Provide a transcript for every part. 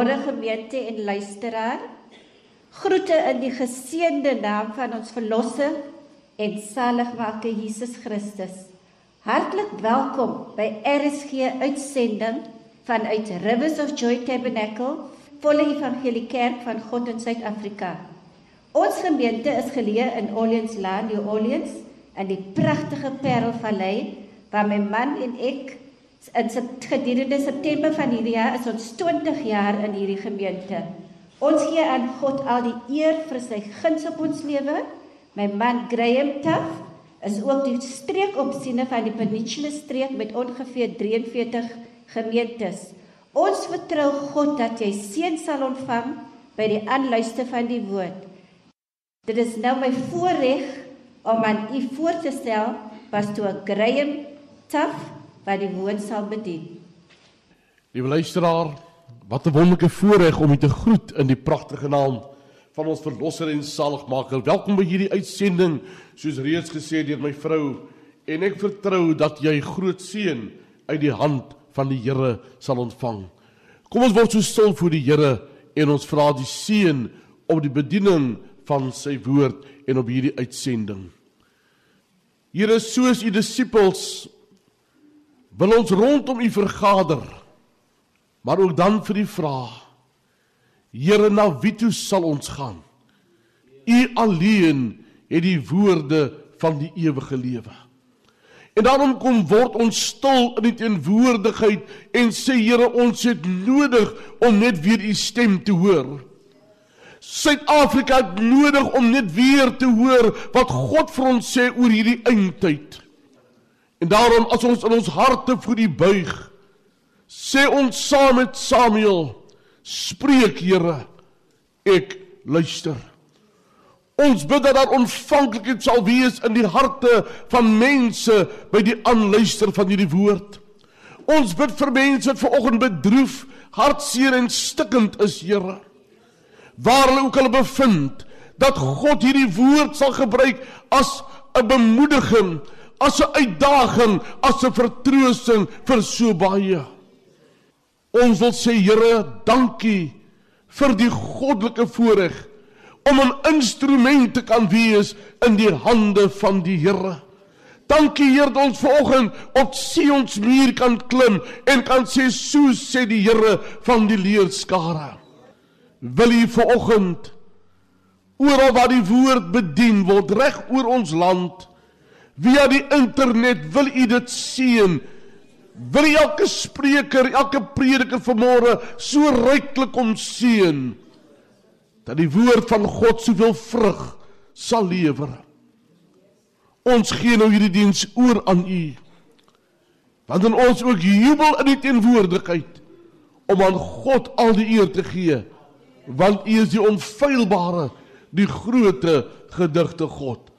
Goeiemôre gemeente en luisteraar. Groete in die geseënde naam van ons verlosser en saligmaker Jesus Christus. Hartlik welkom by RSG uitsending vanuit Rivers of Joy Tabernacle, volle evangelie kerk van God in Suid-Afrika. Ons gemeente is geleë in Orleans Land, New Orleans, in die pragtige Parelvallei waar my man en ek in gedurende September van hierdie jaar is ons 20 jaar in hierdie gemeente. Ons gee aan God al die eer vir sy guns op ons lewe. My man Graham Tuff is ook die streekopsiener van die Peninsula streek met ongeveer 43 gemeentes. Ons vertrou God dat jy seën sal ontvang by die aanluister van die woord. Dit is nou my voorreg om aan u voor te stel pastoor Graham Tuff wat die woord sal bedien. Liewe luisteraar, wat 'n wonderlike voorreg om u te groet in die pragtige naam van ons verlosser en saligmaker. Welkom by hierdie uitsending, soos reeds gesê deur my vrou, en ek vertrou dat jy groot seën uit die hand van die Here sal ontvang. Kom ons word so stil voor die Here en ons vra die seën op die bediening van sy woord en op hierdie uitsending. Here, soos u disippels wil ons rondom u vergader. Maar ook dan vir die vraag: Here, na wie toe sal ons gaan? U alleen het die woorde van die ewige lewe. En daarom kom word ons stil in die teenwoordigheid en sê Here, ons het nodig om net weer u stem te hoor. Suid-Afrika het nodig om net weer te hoor wat God vir ons sê oor hierdie eindtyd. En daarom as ons in ons harte voor die buig sê ons saam met Samuel spreek Here ek luister. Ons bid dat daar ontvanklikheid sal wees in die harte van mense by die aanluister van hierdie woord. Ons bid vir mense wat vanoggend bedroef, hartseer en stikkend is, Here. Waar hulle ook al bevind, dat God hierdie woord sal gebruik as 'n bemoediging, as 'n uitdaging, as 'n vertroosting vir so baie. Ons wil sê Here, dankie vir die goddelike voorreg om 'n instrument te kan wees in die hande van die Here. Dankie Heer dat ons vanoggend op Sion se muur kan klim en kan sê so sê die Here van die leerskare. Wil U vanoggend oral waar die woord bedien word reg oor ons land via die internet wil u dit seën. Wil elke spreker, elke prediker vanmôre so ryklik om seën dat die woord van God soveel vrug sal lewer. Ons gee nou hierdie diens oor aan u. Want dan ons ook jubel in die teenwoordigheid om aan God al die eer te gee want u is die onfeilbare die groote gedigte God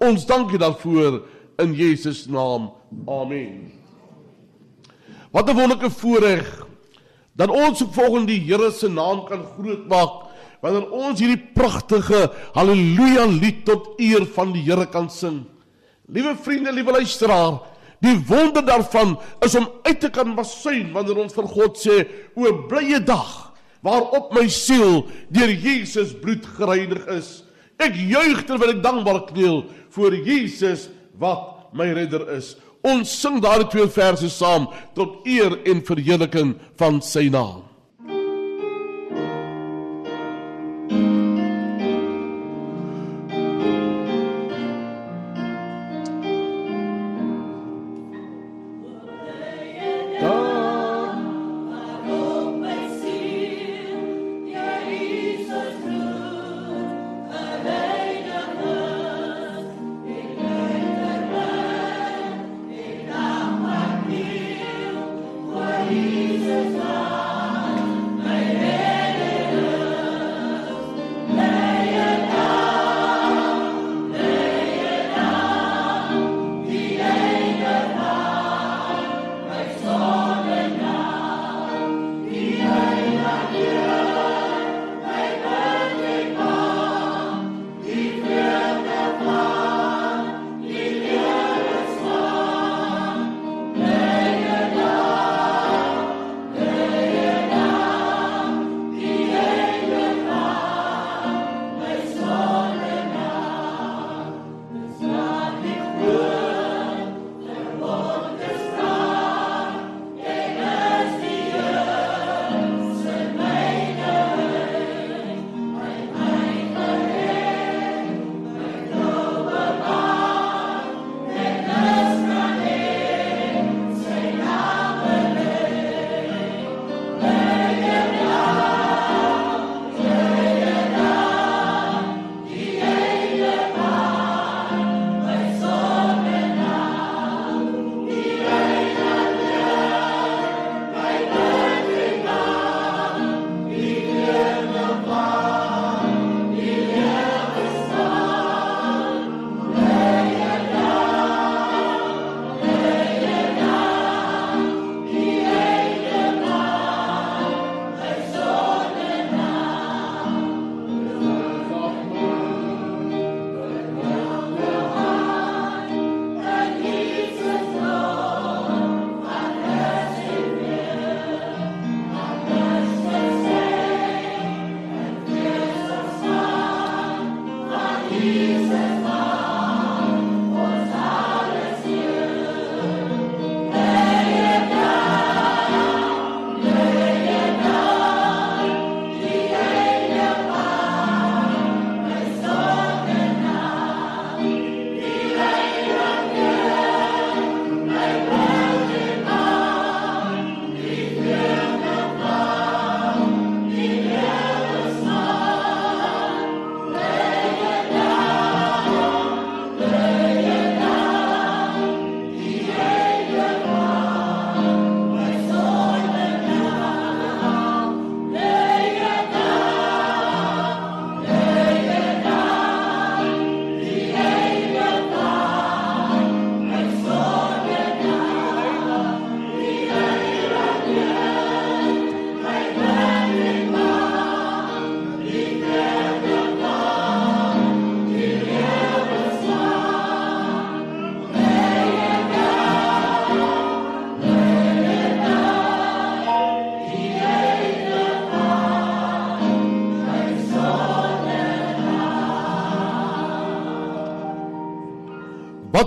Ons dank U daarvoor in Jesus naam. Amen. Wat 'n wonderlike voorreg dat ons volgens die Here se naam kan grootmaak wanneer ons hierdie pragtige haleluja lied tot eer van die Here kan sing. Liewe vriende, liewe luisteraar, die wonder daarvan is om uit te kan basuin wanneer ons vir God sê o blye dag waarop my siel deur Jesus bloed gereinig is. Ek juig terwyl ek dankbaar kniel voor Jesus wat my redder is. Ons sing daardie twee verse saam tot eer en verheerliking van sy naam.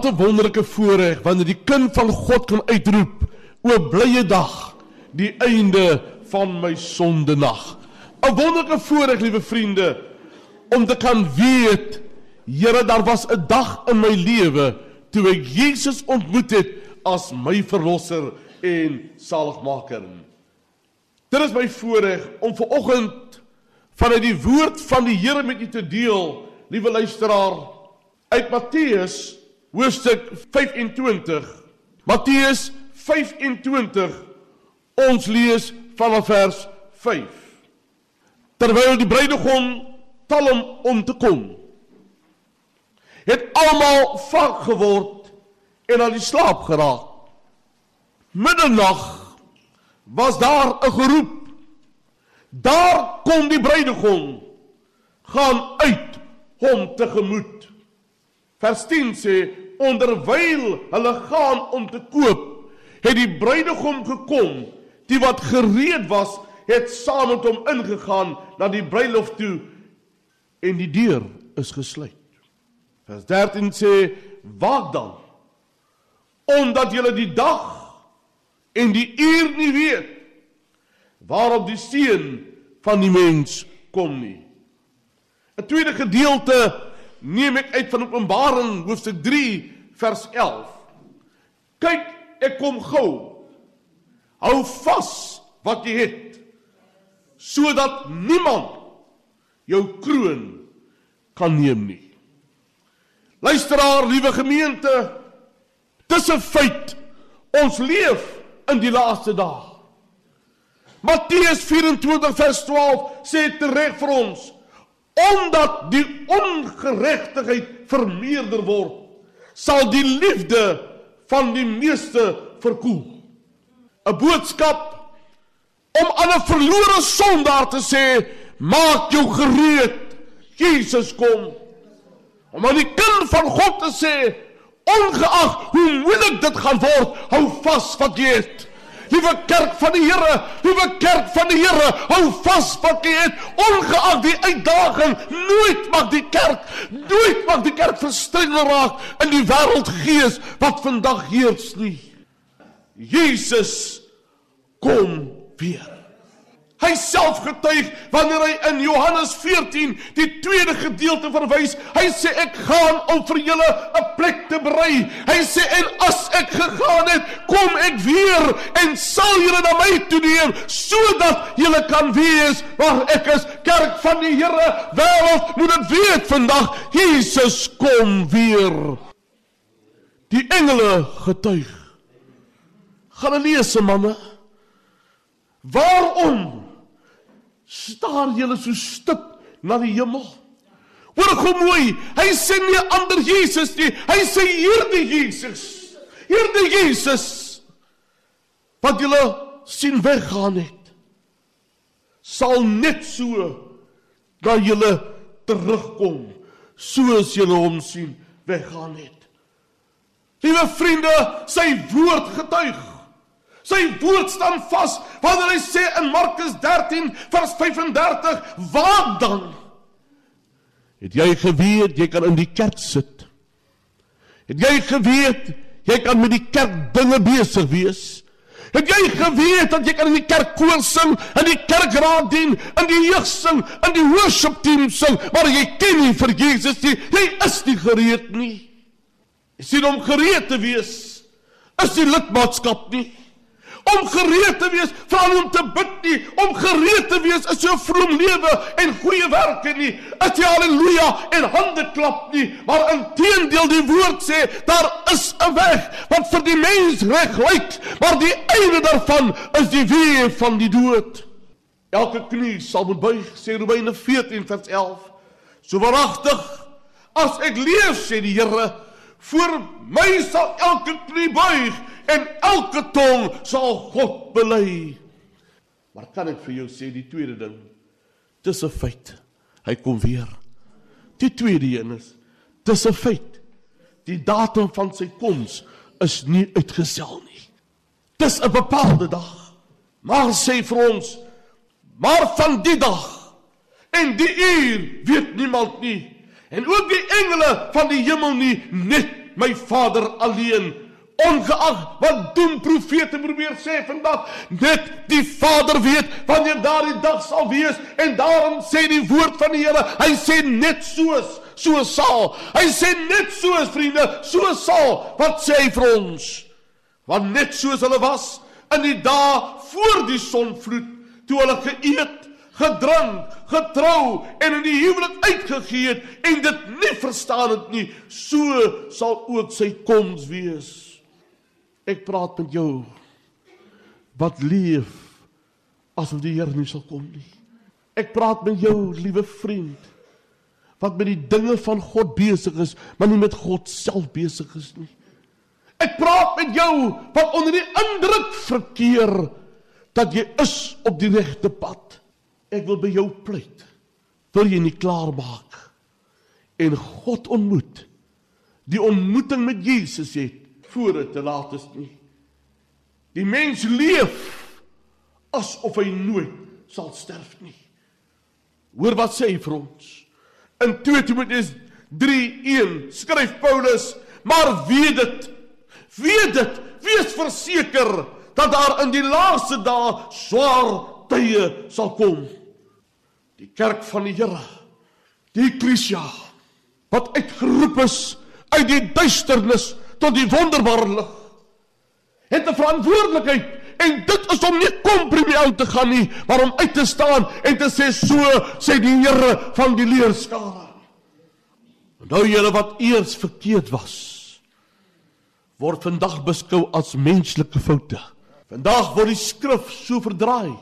Wat 'n wonderlike voorreg wanneer die kind van God kan uitroep: "O blye dag, die einde van my sonde nag." 'n Wonderlike voorreg, liewe vriende, om te kan weet, Here, daar was 'n dag in my lewe toe ek Jesus ontmoet het as my verlosser en saligmaker. Dit is my voorreg om ver oggend vanuit die woord van die Here met u te deel, liewe luisteraar, uit Matteus hoofstuk 25. Matteus 25. Ons lees vanaf vers 5. Terwyl die bruidegom talm om te kom, het almal vak geword en aan die slaap geraak. Middernag was daar 'n geroep. Daar kom die bruidegom. Gaan uit hom tegemoet. Vers 10 sê onderwyl hulle gaan om te koop, het die bruidegom gekom. Die wat gereed was, het saam met hom ingegaan na die bruilof toe en die deur is gesluit. Vers 13 sê: "Waak dan, omdat julle die dag en die uur nie weet waarop die seun van die mens kom nie." 'n Tweede gedeelte neem ek uit van Openbaring hoofstuk 3 vers 11. Kyk, ek kom gou. Hou vas wat jy het sodat niemand jou kroon kan neem nie. Luisteraar, liewe gemeente, dis 'n feit. Ons leef in die laaste dae. Matteus 24 vers 12 sê tereg vir ons omdat die ongeregtigheid vermeerder word, sal die liefde van die meeste verkoel. 'n Boodskap om aan 'n verlore sondaar te sê, maak jou gereed. Jesus kom. Om aan die kind van God te sê, ongeag hoe moeilik dit gaan word, hou vas wat jy het. Liewe kerk van die Here, liewe kerk van die Here, hou vas wat jy het, ongeag die uitdaging. Nooit mag die kerk, nooit mag die kerk verstrengel raak in die wêreldgees wat vandag heers nie. Jesus kom weer. Hy self getuig wanneer hy in Johannes 14 die tweede gedeelte verwys. Hy sê ek gaan om vir julle 'n plek te berei. Hy sê en as ek gegaan het, kom ek weer en sal julle na my toe neem sodat julle kan wees waar ek is. Kerk van die Here, wêreld moet dit weet vandag. Jesus kom weer. Die engele getuig. Galileese manne. Waarom staar julle so stip na die hemel. Hoor gou mooi, hy sê nie ander Jesus nie, hy sê hierdie Jesus. Hierdie Jesus wat julle sien weggaan het sal net so dat julle terugkom soos julle hom sien weggaan het. Liewe vriende, sy getuig Sy woord staan vas wanneer hy sê in Markus 13 vers 35: "Waak dan." Het jy geweet jy kan in die kerk sit? Het jy geweet jy kan met die kerk dinge besig wees? Het jy geweet dat jy kan in die kerk koor sing, in die kerkraad dien, in die jeug sing, in die worship team sing, maar jy ken nie vir Jesus nie. Jy is nie gereed nie. Jy sien om gereed te wees is die lidmaatskap nie om gereed te wees vir om te bid nie, om gereed te wees is so vroom lewe en goeie werke nie. Is jy haleluja en hande klap nie, maar inteendeel die woord sê daar is 'n weg wat vir die mens reg lyk, maar die einde daarvan is die weë van die dood. Elke knie sal moet buig, sê Romeine 14 vers 11. So waaragtig as ek leef sê die Here, voor my sal elke knie buig en elke tong sal God bely. Maar kan ek vir jou sê die tweede ding? Dis 'n feit. Hy kom weer. Die tweede een is dis 'n feit. Die datum van sy koms is nie uitgestel nie. Dis 'n bepaalde dag. Maar sê vir ons, maar van die dag en die uur weet niemand nie. En ook die engele van die hemel nie, net my Vader alleen. Ongeag wat doen profete probeer sê vandag, net die Vader weet wanneer daardie dag sal wees en daarom sê die woord van die Here, hy sê net soos so sal. Hy sê net soos vriende, so sal. Wat sê hy vir ons? Want net soos hulle was in die dae voor die sonvloed, toe hulle geëet gedrink, getrou en in die huwelik uitgegee het en dit nie verstaan het nie, so sal ook sy koms wees. Ek praat met jou wat leef asof die Here nie sal kom nie. Ek praat met jou, liewe vriend, wat met die dinge van God besig is, maar nie met God self besig is nie. Ek praat met jou wat onder die indruk verkeer dat jy is op die regte pad. Ek wil by jou pleit. Wil jy nie klaar maak en God ontmoet? Die ontmoeting met Jesus het dit te laat is nie. Die mens leef asof hy nooit sal sterf nie. Hoor wat sê hy vir ons? In 2 Timoteus 3:1 skryf Paulus: "Maar weet dit, weet dit, wees verseker dat daar in die laaste dae swaar tye sal kom." die kerk van die Here, die eklesia wat uitgeroep is uit die duisternis tot die wonderbare lig. Het 'n verantwoordelikheid en dit is om nie kompromie aan te gaan nie, maar om uit te staan en te sê so sê die Here van die leerskare. Nou julle wat eers verkeerd was, word vandag beskou as menslike foute. Vandag word die skrif so verdraai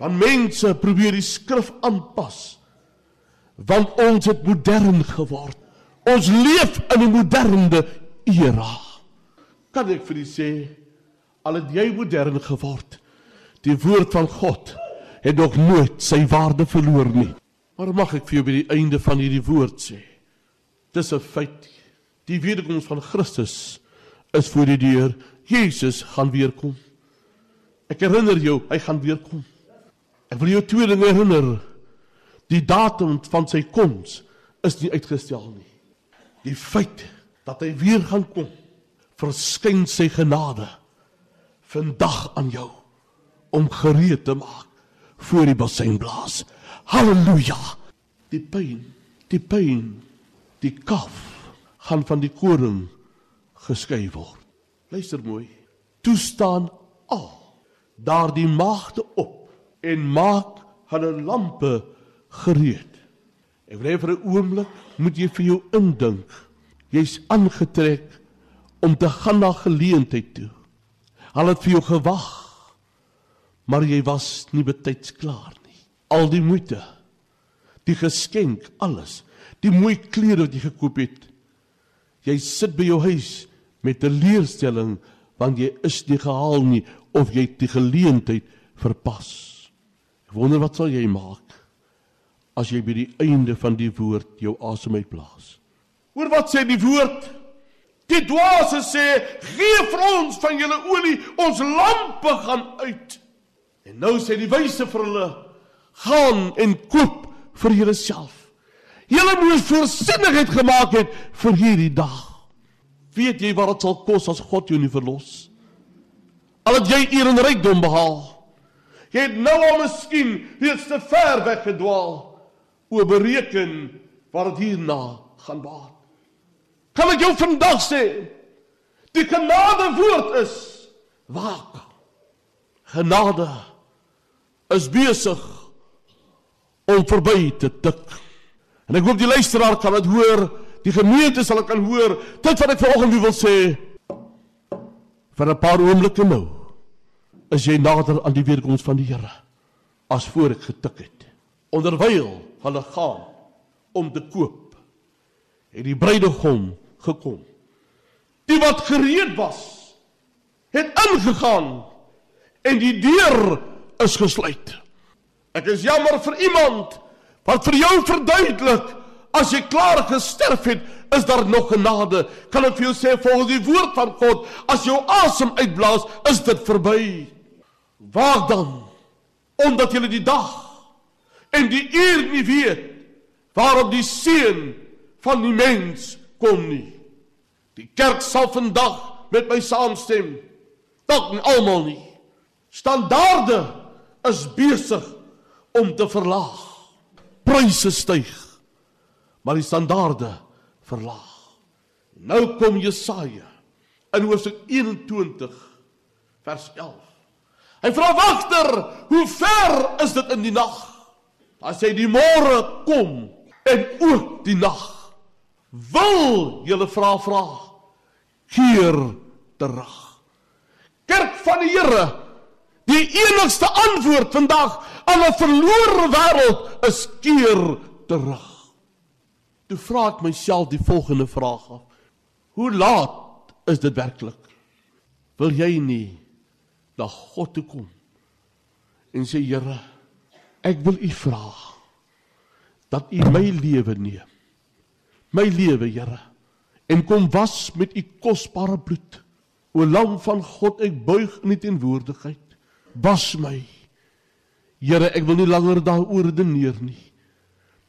van mense probeer die skrif aanpas want ons het modern geword ons leef in 'n moderne era kan ek vir u sê al het jy modern geword die woord van God het nog nooit sy waarde verloor nie maar mag ek vir jou by die einde van hierdie woord sê dis 'n feit die wederkoms van Christus is voor die deur Jesus gaan weer kom ek herinner jou hy gaan weer kom Ek wil jou twee dinge herinner. Die datum van sy koms is nie uitgestel nie. Die feit dat hy weer gaan kom, verskyn sy genade vandag aan jou om gereed te maak voor die bassein blaas. Halleluja. Die pyn, die pyn, die kaf gaan van die koring geskei word. Luister mooi. Toe staan al daardie maagde op en maak hulle lampe gereed. Ek wil vir 'n oomblik moet jy vir jou indink. Jy's aangetrek om te gaan na geleentheid toe. Hulle het vir jou gewag. Maar jy was nie betyds klaar nie. Al die moeite, die geskenk, alles, die mooi klere wat jy gekoop het. Jy sit by jou huis met 'n leerstelling want jy is nie gehaal nie of jy het die geleentheid verpas. Wonder wat sal jy maak as jy by die einde van die woord jou asem uitblaas. Hoor wat sê die woord? Die dwaase sê: "Gee vir ons van julle olie, ons lampe gaan uit." En nou sê die wyse vir hulle: "Gaan en koop vir julleself. Julle moet voorsienigheid gemaak het vir hierdie dag. Weet jy wat dit sal kos as God jou nie verlos? Al het jy eer en rykdom behaal, Jy het nou al miskien reeds te ver weggedwaal. O bereken wat dit hierna gaan baat. Kan ek jou vandag sê, die genade woord is waak. Genade is besig om verby te tik. En ek hoop die luisteraar kan dit hoor, die gemeente sal kan hoor dit wat ek vanoggend wil sê vir 'n paar oomblikke nou is jy nader aan die weerkoms van die Here as voor ek getik het. Onderwyl hulle gaan om te koop, het die bruidegom gekom. Die wat gereed was, het ingegaan en die deur is gesluit. Ek is jammer vir iemand wat vir jou verduidelik as jy klaar gesterf het, is daar nog genade. Kan ek vir jou sê volgens die woord van God, as jou asem uitblaas, is dit verby. Waak dan omdat julle die dag en die uur nie weet waarop die seun van die mens kom nie. Die kerk sal vandag met my saamstem. Dalk nie almal nie. Standaarde is besig om te verlaag. Pryse styg. Maar die standaarde verlaag. Nou kom Jesaja in Hoofstuk 21 vers 11. Hy vra wagter, hoe ver is dit in die nag? As hy die môre kom en ook die nag. Wil julle vra vra keer terug. Kerk van die Here, die enigste antwoord vandag aan 'n verlore wêreld is keer terug. Toe vra ek myself die volgende vraag af. Hoe laat is dit werklik? Wil jy nie na God toe kom en sê Here, ek wil U vra dat U my lewe neem. My lewe, Here, en kom was met U kosbare bloed. O lam van God, ek buig in U teenwoordigheid. Was my. Here, ek wil nie langer daaroor redeneer nie.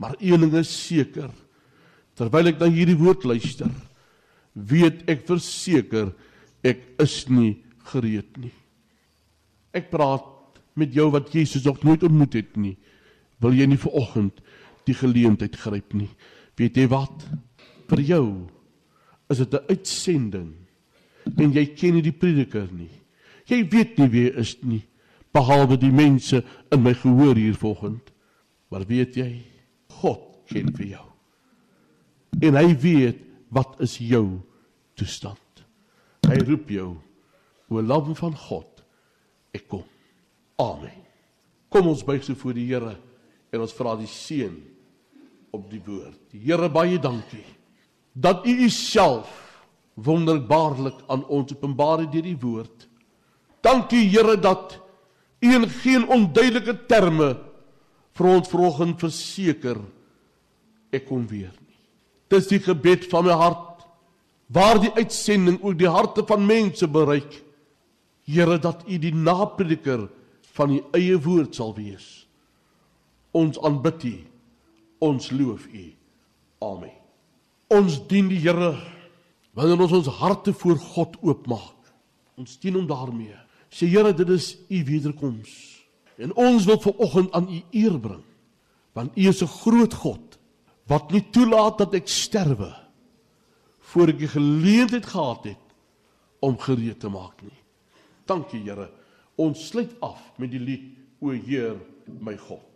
Maar een ding is seker. Terwyl ek na hierdie woord luister, weet ek verseker ek is nie gereed nie. Ek praat met jou wat Jesus nog nooit ontmoet het nie. Wil jy nie vanoggend die geleentheid gryp nie? Weet jy wat? Vir jou is dit 'n uitsending en jy ken nie die prediker nie. Jy weet nie wie is nie behalwe die mense in my gehoor hier vanoggend. Maar weet jy, God ken vir jou. En hy weet wat is jou toestand. Hy roep jou, o lam van God, ek kom. Amen. Kom ons buig so voor die Here en ons vra die seën op die woord. Here baie dankie dat U Uself wonderbaarlik aan ons openbaar het deur die woord. Dankie Here dat U in geen onduidelike terme vir ons vanoggend verseker ek kom weer nie. Dis die gebed van my hart waar die uitsending ook die harte van mense bereik. Here dat U die naprediker van U eie woord sal wees. Ons aanbid U. Ons loof U. Amen. Ons dien die Here wanneer ons ons harte voor God oopmaak. Ons dien hom daarmee. Sê Here, dit is U wederkoms. En ons wil vanoggend aan U eer bring. Want U is 'n groot God wat nie toelaat dat ek sterwe voor ek die geleentheid gehad het om gereed te maak nie. Dankie Here. Ons sluit af met die lied O Heer my God.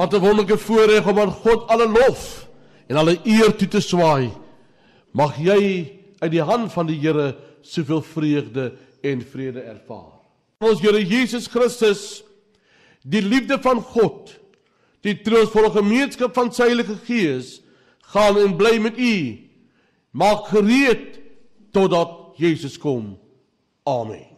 Wat 'n wonderlike voorreg om aan God alle lof en alle eer toe te swaai. Mag jy uit die hand van die Here soveel vreugde en vrede ervaar. Ons Here Jesus Christus, die liefde van God, die troostvolle gemeenskap van sy Heilige Gees, gaan en bly met u. Maak gereed totdat Jesus kom. Amen.